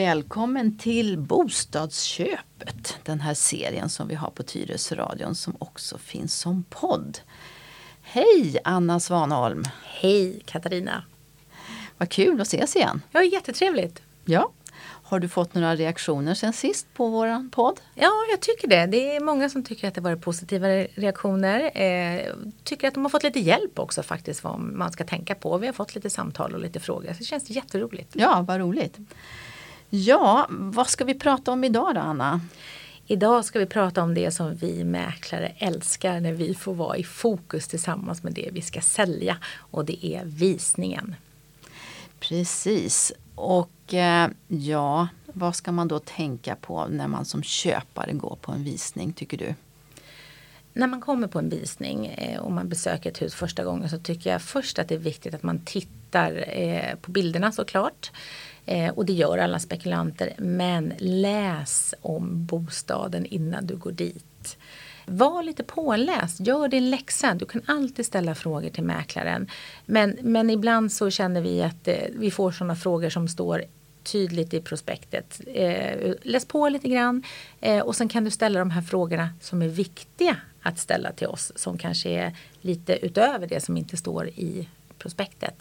Välkommen till Bostadsköpet. Den här serien som vi har på Tyresöradion som också finns som podd. Hej Anna Svanholm! Hej Katarina! Vad kul att ses igen! Ja, jättetrevligt! Ja. Har du fått några reaktioner sen sist på våran podd? Ja, jag tycker det. Det är många som tycker att det varit positiva reaktioner. Eh, tycker att de har fått lite hjälp också faktiskt vad man ska tänka på. Vi har fått lite samtal och lite frågor. Så det känns jätteroligt. Ja, vad roligt. Ja, vad ska vi prata om idag då Anna? Idag ska vi prata om det som vi mäklare älskar när vi får vara i fokus tillsammans med det vi ska sälja och det är visningen. Precis. Och eh, ja, vad ska man då tänka på när man som köpare går på en visning tycker du? När man kommer på en visning eh, och man besöker ett hus första gången så tycker jag först att det är viktigt att man tittar eh, på bilderna såklart. Eh, och det gör alla spekulanter. Men läs om bostaden innan du går dit. Var lite påläst, gör din läxa. Du kan alltid ställa frågor till mäklaren. Men, men ibland så känner vi att eh, vi får sådana frågor som står tydligt i prospektet. Eh, läs på lite grann eh, och sen kan du ställa de här frågorna som är viktiga att ställa till oss som kanske är lite utöver det som inte står i prospektet.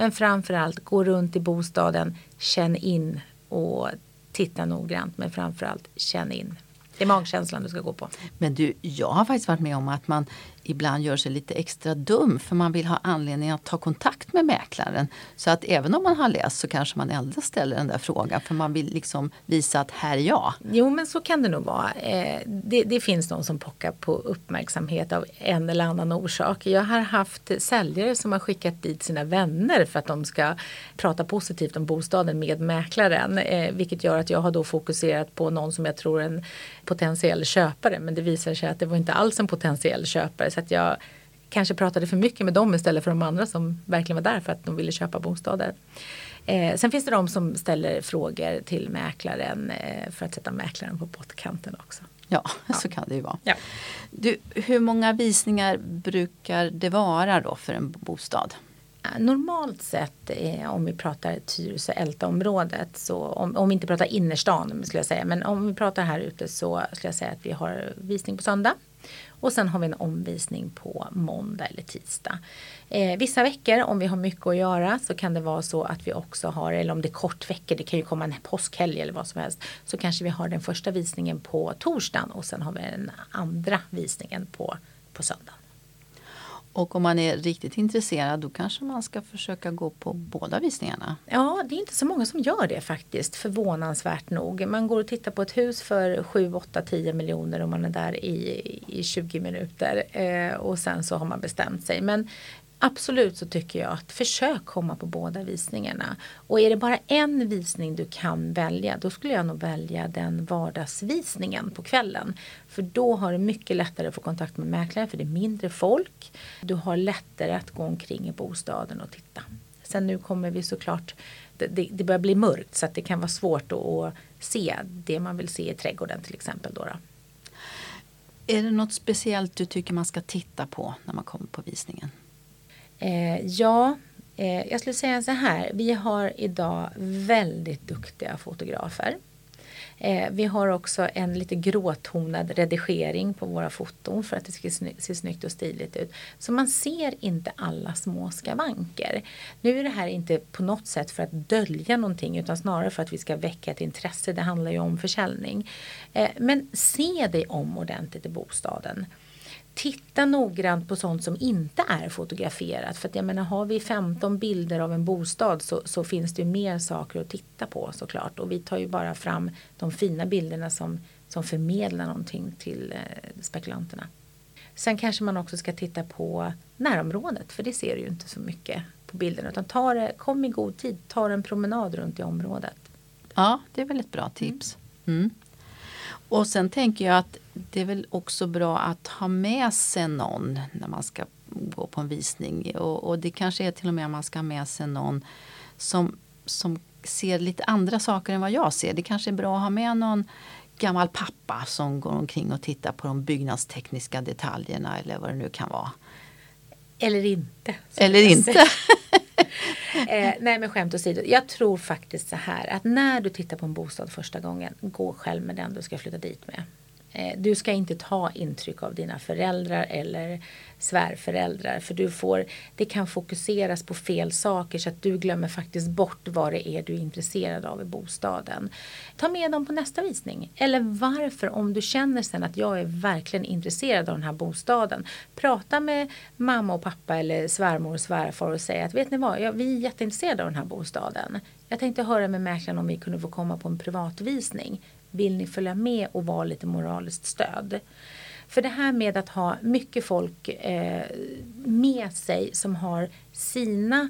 Men framförallt gå runt i bostaden, känn in och titta noggrant. Men framförallt känn in. Det är magkänslan du ska gå på. Men du, jag har faktiskt varit med om att man ibland gör sig lite extra dum för man vill ha anledning att ta kontakt med mäklaren. Så att även om man har läst så kanske man ändå ställer den där frågan för man vill liksom visa att här är jag. Jo men så kan det nog vara. Eh, det, det finns de som pockar på uppmärksamhet av en eller annan orsak. Jag har haft säljare som har skickat dit sina vänner för att de ska prata positivt om bostaden med mäklaren. Eh, vilket gör att jag har då fokuserat på någon som jag tror en potentiell köpare men det visar sig att det var inte alls en potentiell köpare så att jag kanske pratade för mycket med dem istället för de andra som verkligen var där för att de ville köpa bostaden. Eh, sen finns det de som ställer frågor till mäklaren eh, för att sätta mäklaren på pottkanten också. Ja, ja, så kan det ju vara. Ja. Du, hur många visningar brukar det vara då för en bostad? Normalt sett eh, om vi pratar Tyresö Älta-området så om, om vi inte pratar innerstan skulle jag säga men om vi pratar här ute så skulle jag säga att vi har visning på söndag och sen har vi en omvisning på måndag eller tisdag. Eh, vissa veckor om vi har mycket att göra så kan det vara så att vi också har, eller om det är kort veckor, det kan ju komma en påskhelg eller vad som helst. Så kanske vi har den första visningen på torsdagen och sen har vi den andra visningen på, på söndagen. Och om man är riktigt intresserad då kanske man ska försöka gå på båda visningarna? Ja, det är inte så många som gör det faktiskt, förvånansvärt nog. Man går och tittar på ett hus för 7, 8, 10 miljoner och man är där i, i 20 minuter. Eh, och sen så har man bestämt sig. Men Absolut så tycker jag att försök komma på båda visningarna. Och är det bara en visning du kan välja då skulle jag nog välja den vardagsvisningen på kvällen. För då har du mycket lättare att få kontakt med mäklaren för det är mindre folk. Du har lättare att gå omkring i bostaden och titta. Sen nu kommer vi såklart, det, det börjar bli mörkt så att det kan vara svårt att se det man vill se i trädgården till exempel. Då, då. Är det något speciellt du tycker man ska titta på när man kommer på visningen? Eh, ja, eh, jag skulle säga så här. Vi har idag väldigt duktiga fotografer. Eh, vi har också en lite gråtonad redigering på våra foton för att det ska se snyggt och stiligt ut. Så man ser inte alla små skavanker. Nu är det här inte på något sätt för att dölja någonting utan snarare för att vi ska väcka ett intresse. Det handlar ju om försäljning. Eh, men se dig om ordentligt i bostaden titta noggrant på sånt som inte är fotograferat. För att jag menar, har vi 15 bilder av en bostad så, så, finns det mer saker att titta på såklart. Och vi tar ju bara fram de fina bilderna som, som förmedlar någonting till eh, spekulanterna. Sen kanske man också ska titta på närområdet för det ser du ju inte så mycket på bilderna. Utan ta det, kom i god tid, ta en promenad runt i området. Ja, det är väl ett bra tips. Mm. Och sen tänker jag att det är väl också bra att ha med sig någon när man ska gå på en visning. Och, och det kanske är till och med att man ska ha med sig någon som, som ser lite andra saker än vad jag ser. Det kanske är bra att ha med någon gammal pappa som går omkring och tittar på de byggnadstekniska detaljerna eller vad det nu kan vara. Eller inte. Eller inte. eh, nej men skämt åsido. Jag tror faktiskt så här att när du tittar på en bostad första gången, gå själv med den du ska flytta dit med. Eh, du ska inte ta intryck av dina föräldrar eller svärföräldrar för du får, det kan fokuseras på fel saker så att du glömmer faktiskt bort vad det är du är intresserad av i bostaden. Ta med dem på nästa visning. Eller varför om du känner sen att jag är verkligen intresserad av den här bostaden. Prata med mamma och pappa eller svärmor och svärfar och säg att vet ni vad, ja, vi är jätteintresserade av den här bostaden. Jag tänkte höra med mäklaren om vi kunde få komma på en privatvisning. Vill ni följa med och vara lite moraliskt stöd? För det här med att ha mycket folk eh, med sig som har sina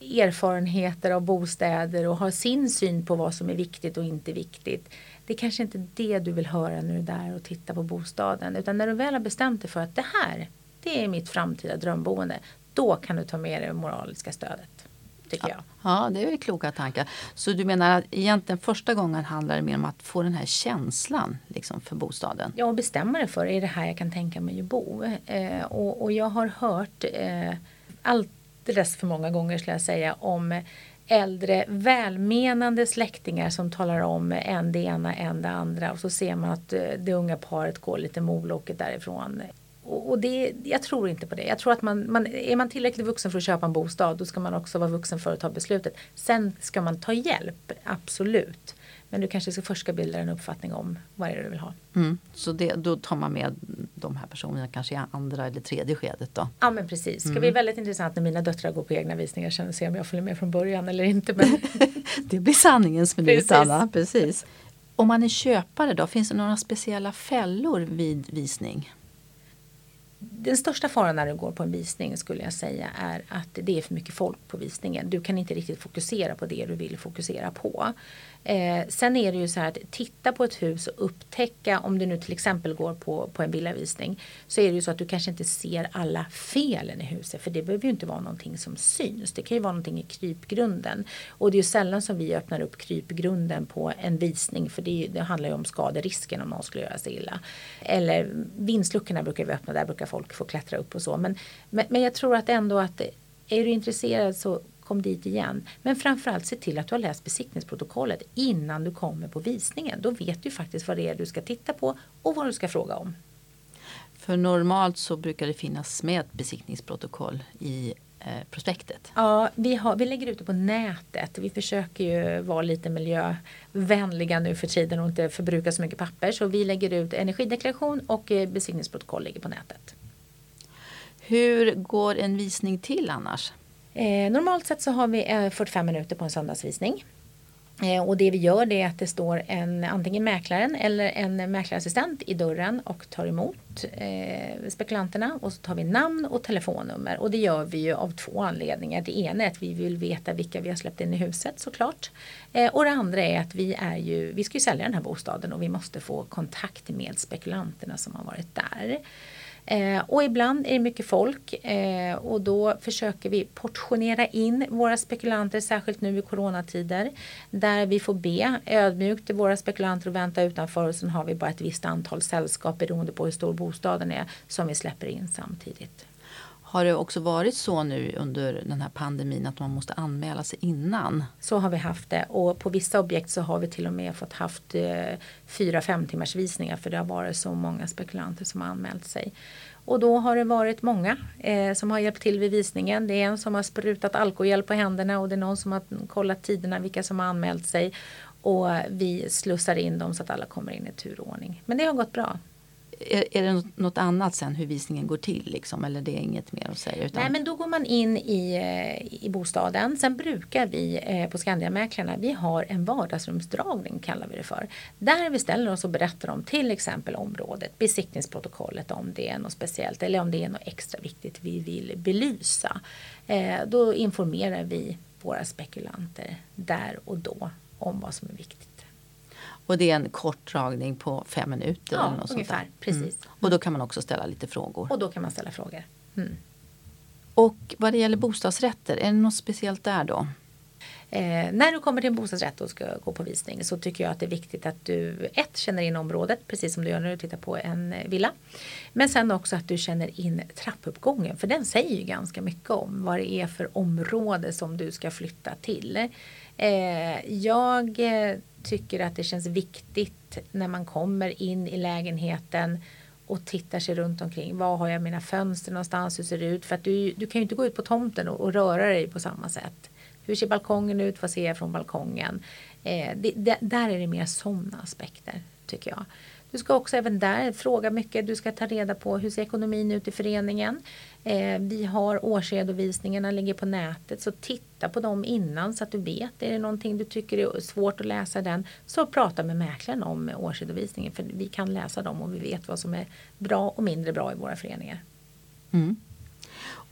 erfarenheter av bostäder och har sin syn på vad som är viktigt och inte viktigt. Det är kanske inte det du vill höra när du är där och tittar på bostaden. Utan när du väl har bestämt dig för att det här, det är mitt framtida drömboende. Då kan du ta med dig det moraliska stödet tycker jag. Ja, det är kloka tankar. Så du menar att egentligen första gången handlar det mer om att få den här känslan liksom, för bostaden? Ja, och bestämma det för, är det här jag kan tänka mig att bo? Eh, och, och, jag har hört eh, alldeles för många gånger skulle jag säga om äldre välmenande släktingar som talar om en det ena, en det andra och så ser man att eh, det unga paret går lite moloket därifrån och, det, jag tror inte på det. Jag tror att man, man, är man tillräckligt vuxen för att köpa en bostad då ska man också vara vuxen för att ta beslutet. Sen ska man ta hjälp, absolut. Men du kanske ska först ska bilda en uppfattning om vad är det du vill ha. Mm. Så det, då tar man med de här personerna kanske i andra eller tredje skedet då? Ja men precis. Det ska mm. bli väldigt intressant när mina döttrar går på egna visningar sen och se om jag följer med från början eller inte. Men... det blir sanningens minut Anna. Precis. Om man är köpare då, finns det några speciella fällor vid visning? Den största faran när du går på en visning skulle jag säga är att det är för mycket folk på visningen. Du kan inte riktigt fokusera på det du vill fokusera på. Eh, sen är det ju så här att titta på ett hus och upptäcka om du nu till exempel går på, på en villavisning så är det ju så att du kanske inte ser alla felen i huset för det behöver ju inte vara någonting som syns. Det kan ju vara någonting i krypgrunden och det är ju sällan som vi öppnar upp krypgrunden på en visning för det, det handlar ju om skaderisken om någon skulle göra sig illa. Eller vindsluckorna brukar vi öppna, där brukar folk få klättra upp och så men, men, men jag tror att ändå att är du intresserad så kom dit igen. Men framförallt se till att du har läst besiktningsprotokollet innan du kommer på visningen. Då vet du faktiskt vad det är du ska titta på och vad du ska fråga om. För normalt så brukar det finnas med ett besiktningsprotokoll i eh, prospektet. Ja, vi, har, vi lägger ut det på nätet. Vi försöker ju vara lite miljövänliga nu för tiden och inte förbruka så mycket papper. Så vi lägger ut energideklaration och eh, besiktningsprotokoll ligger på nätet. Hur går en visning till annars? Eh, normalt sett så har vi eh, 45 minuter på en söndagsvisning. Eh, och det vi gör det är att det står en, antingen mäklaren eller en mäklarassistent i dörren och tar emot eh, spekulanterna och så tar vi namn och telefonnummer och det gör vi ju av två anledningar. Det ena är att vi vill veta vilka vi har släppt in i huset såklart. Eh, och det andra är att vi är ju, vi ska ju sälja den här bostaden och vi måste få kontakt med spekulanterna som har varit där. Eh, och ibland är det mycket folk eh, och då försöker vi portionera in våra spekulanter, särskilt nu i coronatider, där vi får be ödmjukt våra spekulanter att vänta utanför och sen har vi bara ett visst antal sällskap beroende på hur stor bostaden är som vi släpper in samtidigt. Har det också varit så nu under den här pandemin att man måste anmäla sig innan? Så har vi haft det och på vissa objekt så har vi till och med fått haft eh, fyra fem timmars visningar för det har varit så många spekulanter som har anmält sig. Och då har det varit många eh, som har hjälpt till vid visningen. Det är en som har sprutat alkohol på händerna och det är någon som har kollat tiderna vilka som har anmält sig. Och vi slussar in dem så att alla kommer in i turordning. Men det har gått bra är, är det något annat sen hur visningen går till? Liksom, eller det är inget mer att säga? Utan... Nej men då går man in i, eh, i bostaden. Sen brukar vi eh, på Skandiamäklarna, vi har en vardagsrumsdragning kallar vi det för. Där vi ställer oss och berättar om till exempel området, besiktningsprotokollet om det är något speciellt eller om det är något extra viktigt vi vill belysa. Eh, då informerar vi våra spekulanter där och då om vad som är viktigt. Och det är en kort dragning på fem minuter. Ja, eller något ungefär. Sånt Precis. Mm. Och då kan man också ställa lite frågor. Och då kan man ställa frågor. Mm. Och vad det gäller bostadsrätter, är det något speciellt där då? Eh, när du kommer till en bostadsrätt och ska gå på visning så tycker jag att det är viktigt att du ett känner in området precis som du gör när du tittar på en eh, villa. Men sen också att du känner in trappuppgången för den säger ju ganska mycket om vad det är för område som du ska flytta till. Eh, jag eh, tycker att det känns viktigt när man kommer in i lägenheten och tittar sig runt omkring. Var har jag mina fönster någonstans? Hur ser det ut? För att du, du kan ju inte gå ut på tomten och, och röra dig på samma sätt. Hur ser balkongen ut? Vad ser jag från balkongen? Eh, det, det, där är det mer sådana aspekter tycker jag. Du ska också även där fråga mycket. Du ska ta reda på hur ser ekonomin ut i föreningen. Eh, vi har årsredovisningarna ligger på nätet så titta på dem innan så att du vet. Är det någonting du tycker är svårt att läsa den så prata med mäklaren om årsredovisningen för vi kan läsa dem och vi vet vad som är bra och mindre bra i våra föreningar. Mm.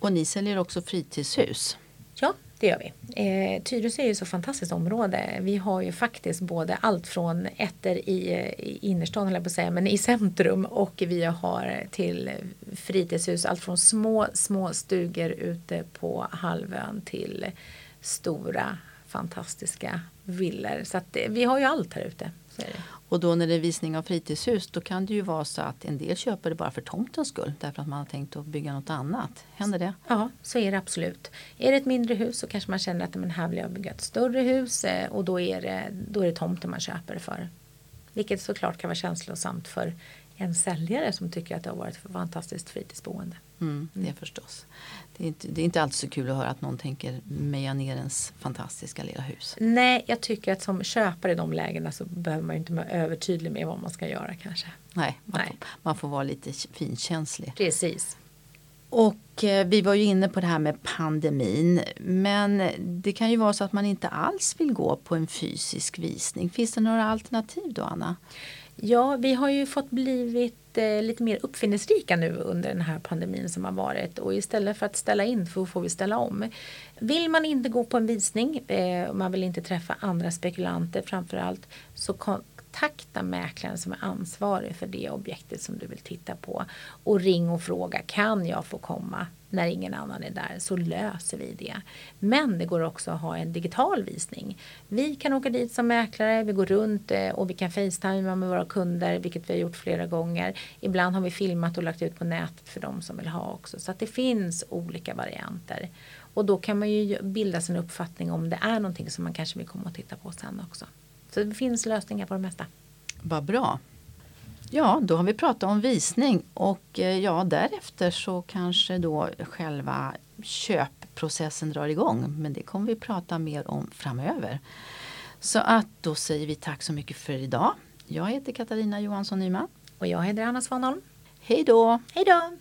Och ni säljer också fritidshus. Ja, det gör vi. Eh, Tyresö är ju så fantastiskt område. Vi har ju faktiskt både allt från ettor i, i innerstan, på att säga, men i centrum och vi har till fritidshus, allt från små, små stugor ute på halvön till stora fantastiska villor. Så att, eh, vi har ju allt här ute. Och då när det är visning av fritidshus då kan det ju vara så att en del köper det bara för tomtens skull därför att man har tänkt att bygga något annat. Händer det? Ja, så är det absolut. Är det ett mindre hus så kanske man känner att men här vill jag bygga ett större hus eh, och då är det, då är det tomten man köper det för. Vilket såklart kan vara känslosamt för en säljare som tycker att det har varit ett fantastiskt fritidsboende. Mm, det förstås. Det är, inte, det är inte alltid så kul att höra att någon tänker meja ner ens fantastiska lilla hus. Nej, jag tycker att som köpare i de lägena så behöver man inte vara övertydlig med vad man ska göra kanske. Nej, man, Nej. Får, man får vara lite finkänslig. Precis. Och eh, vi var ju inne på det här med pandemin. Men det kan ju vara så att man inte alls vill gå på en fysisk visning. Finns det några alternativ då Anna? Ja, vi har ju fått blivit eh, lite mer uppfinningsrika nu under den här pandemin som har varit. Och istället för att ställa in så får vi ställa om. Vill man inte gå på en visning, eh, man vill inte träffa andra spekulanter framförallt så kontakta mäklaren som är ansvarig för det objektet som du vill titta på. Och ring och fråga kan jag få komma? När ingen annan är där så löser vi det. Men det går också att ha en digital visning. Vi kan åka dit som mäklare, vi går runt eh, och vi kan facetima med våra kunder vilket vi har gjort flera gånger. Ibland har vi filmat och lagt ut på nätet för de som vill ha också. Så att det finns olika varianter. Och då kan man ju bilda sin uppfattning om det är någonting som man kanske vill komma och titta på sen också. Så det finns lösningar på det mesta. Vad bra. Ja, då har vi pratat om visning och eh, ja, därefter så kanske då själva köpprocessen drar igång. Men det kommer vi prata mer om framöver. Så att då säger vi tack så mycket för idag. Jag heter Katarina Johansson Nyman. Och jag heter Anna Svanholm. Hej då! Hej då!